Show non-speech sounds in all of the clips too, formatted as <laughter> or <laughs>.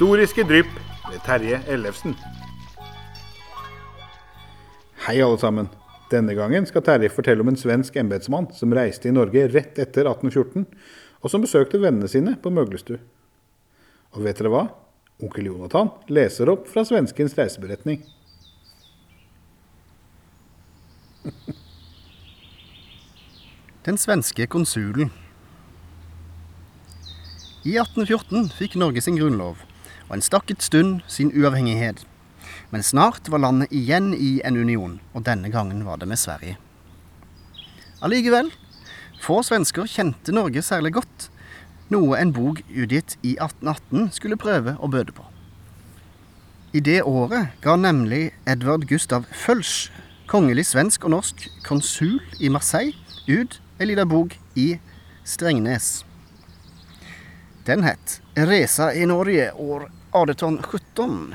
Historiske drypp med Terje Ellefsen. Hei, alle sammen. Denne gangen skal Terje fortelle om en svensk embetsmann som reiste i Norge rett etter 1814, og som besøkte vennene sine på Møglestu. Og vet dere hva? Onkel Jonathan leser opp fra svenskens reiseberetning. <laughs> Den svenske konsulen. I 1814 fikk Norge sin grunnlov, og en stakket stund sin uavhengighet. Men snart var landet igjen i en union, og denne gangen var det med Sverige. Allikevel, få svensker kjente Norge særlig godt, noe en bok utgitt i 1818 skulle prøve å bøde på. I det året ga nemlig Edvard Gustav Fölsch, kongelig svensk og norsk konsul i Marseille, ut ei lita bok i Strengnes. Den het 'Resa i Norge år 1817'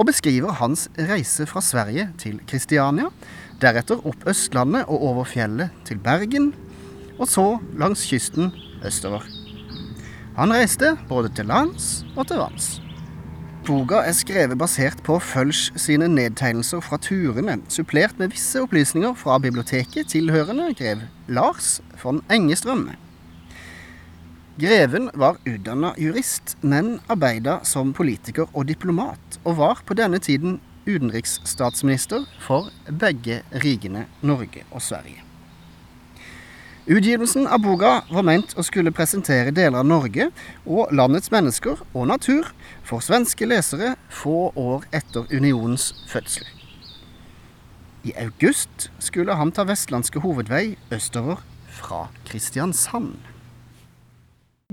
og beskriver hans reise fra Sverige til Kristiania, deretter opp Østlandet og over fjellet til Bergen, og så langs kysten østover. Han reiste både til lands og til vanns. Boka er skrevet basert på Følsch sine nedtegnelser fra turene, supplert med visse opplysninger fra biblioteket tilhørende grev Lars von Engestrøm. Greven var utdanna jurist, men arbetade som politiker och diplomat, och var på denne tiden utenriksstatsminister för begge rikene Norge och Sverige. Utgivelsen av boka var ment å skulle presentera delar av Norge och landets människor och natur för svenska läsare få år efter unionens fødsel. I august skulle han ta vestlandske hovedvei österut från Kristiansand.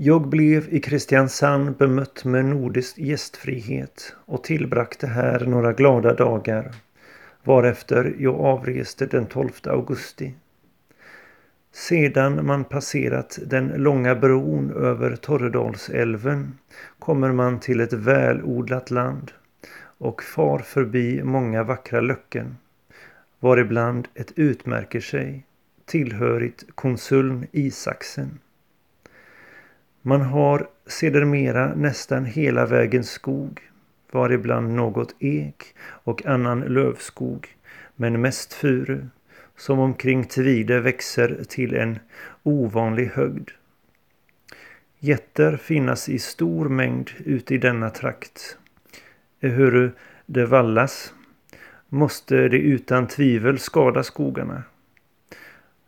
Jag blev i Kristiansand bemött med nordisk gästfrihet och tillbragte här några glada dagar, varefter jag avreste den 12 augusti. Sedan man passerat den långa bron över Torredalsälven kommer man till ett välodlat land och far förbi många vackra löcken, varibland ett utmärker sig, tillhörigt konsuln Isaksen. Man har sedermera nästan hela vägen skog, varibland något ek och annan lövskog, men mest furu, som omkring Tvide växer till en ovanlig högd. Jätter finnas i stor mängd ute i denna trakt. Eh, Ehuru det vallas måste det utan tvivel skada skogarna.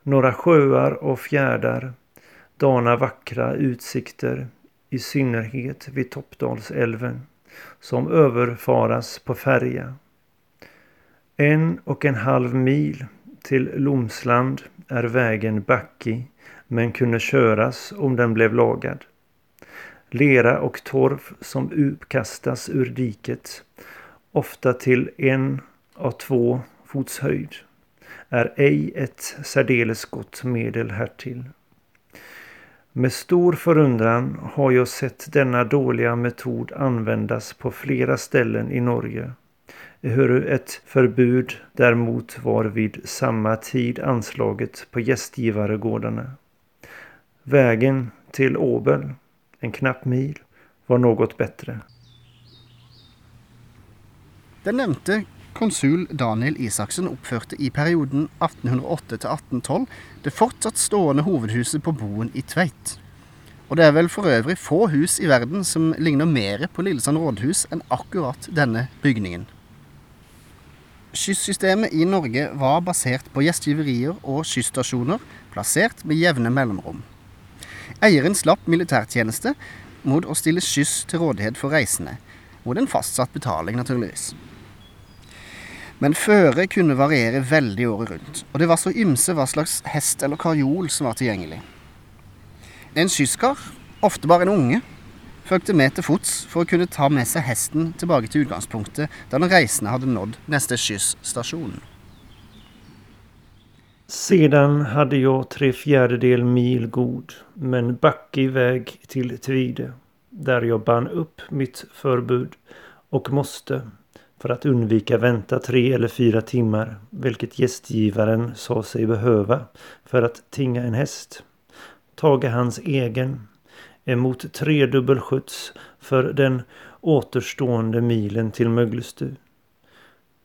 Några sjöar och fjärdar dana vackra utsikter i synnerhet vid Toppdalsälven som överfaras på färja. En och en halv mil till Lomsland är vägen backig men kunde köras om den blev lagad. Lera och torv som uppkastas ur diket, ofta till en av två fots höjd, är ej ett särdeles gott medel härtill. Med stor förundran har jag sett denna dåliga metod användas på flera ställen i Norge. Ehuru ett förbud däremot var vid samma tid anslaget på gästgivaregårdarna. Vägen till Åbel, en knapp mil, var något bättre. Den nevnte konsul Daniel Isaksen oppførte i perioden 1808-1812 det fortsatt stående hovedhuset på Boen i Tveit. Og det er vel for øvrig få hus i verden som ligner mer på Lillesand rådhus enn akkurat denne bygningen. Kystsystemet i Norge var basert på gjestgiverier og skysstasjoner plassert med jevne mellomrom. Eieren slapp militærtjeneste mot å stille skyss til rådighet for reisende, mot en fastsatt betaling, naturligvis. Men føret kunne variere veldig året rundt, og det var så ymse hva slags hest eller karjol som var tilgjengelig. En skysskar, ofte bare en unge, fulgte med til fots for å kunne ta med seg hesten tilbake til utgangspunktet da den reisende hadde nådd neste skysstasjon. Sedan hade jag tre fjärdedel mil god, men backig väg till Tvide, där jag band upp mitt förbud och måste, för att undvika vänta tre eller fyra timmar, vilket gästgivaren sa sig behöva för att tinga en häst, taga hans egen, emot tredubbel skjuts för den återstående milen till Möglestu.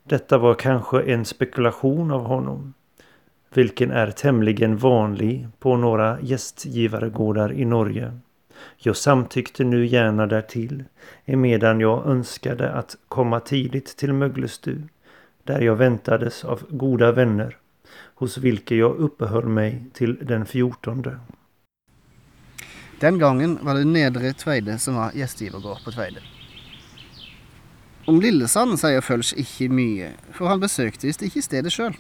Detta var kanske en spekulation av honom, vilken är tämligen vanlig på några gästgivaregårdar i Norge. Jag samtyckte nu gärna därtill, emedan jag önskade att komma tidigt till Möglestu, där jag väntades av goda vänner, hos vilka jag uppehöll mig till den fjortonde. Den gången var det Nedre Tveide som var gjestgivergård på Tveide. Om Lillesand säger Fölsch inte mycket, för han besökte visst inte stedet själv.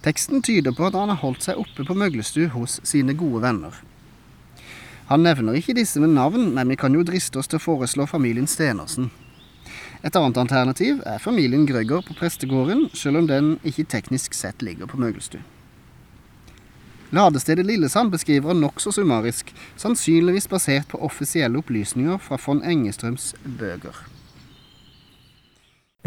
Texten tyder på att han har hållit sig uppe på Möglestu hos sina goda vänner. Han nevner ikke disse med navn, men vi kan jo driste oss til å foreslå familien Stenersen. Et annet alternativ er familien Grøgger på prestegården, selv om den ikke teknisk sett ligger på Møglestu. Ladestedet Lillesand beskriver han nokså summarisk, sannsynligvis basert på offisielle opplysninger fra von Engeströms bøker.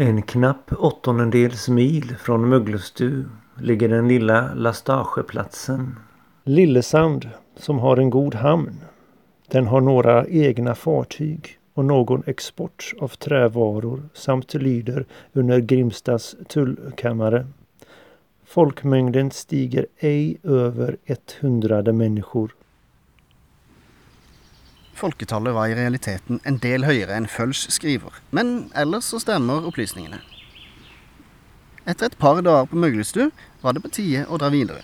En knapp åttondels mil från Möglestu ligger den lilla Lastageplatsen. Lillesand som har en god hamn. Den har några egna fartyg och någon export av trävaror samt lyder under Grimstads tullkammare. Folkmängden stiger ej över ett hundrade människor. Folketallet var i realiteten en del högre än Fölsch skriver, men ellers så stämmer upplysningarna. Etter ett par dagar på Møglestu var det på tide å dra videre.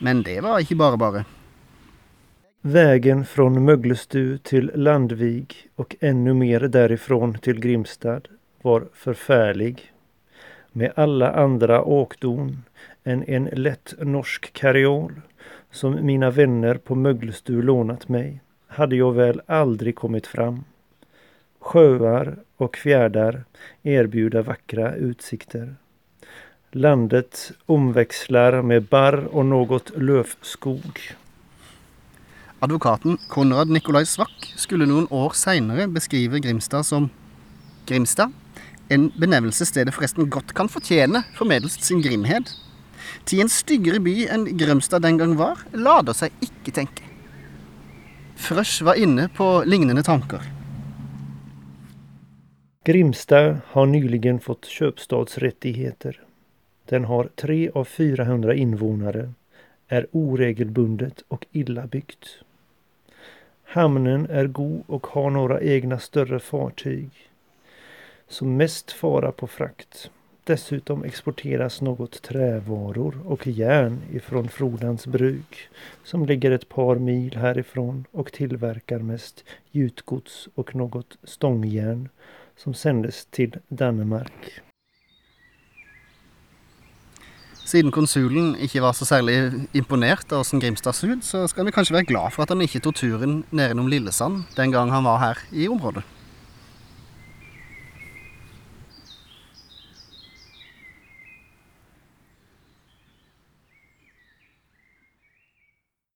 Men det var ikke bare bare. Vägen från Möglestu till Landvig och ännu mer därifrån till Grimstad var förfärlig. Med alla andra åkdon än en lätt norsk karriol som mina vänner på Möglestu lånat mig hade jag väl aldrig kommit fram. Sjöar och fjärdar erbjuder vackra utsikter. Landet omväxlar med barr och något lövskog. Advokaten Konrad Nikolai Svakk skulle noen år seinere beskrive Grimstad som Grimstad, en benevnelse stedet forresten godt kan fortjene formedelst sin grimhed. Til en styggere by enn Grømstad den gang var, lader seg ikke tenke. Frøsch var inne på lignende tanker. Grimstad har nyligen fått köpstadsrättigheter. Den har tre av 400 invånare, är oregelbundet och illa byggt. Hamnen är god och har några egna större fartyg som mest fara på frakt. Dessutom exporteras något trävaror och järn ifrån Frodans bruk som ligger ett par mil härifrån och tillverkar mest gjutgods och något stångjärn som sändes till Danmark. Siden konsulen ikke var så særlig imponert av åssen Grimstad så ut, så skal vi kanskje være glad for at han ikke tok turen ned gjennom Lillesand den gang han var her i området.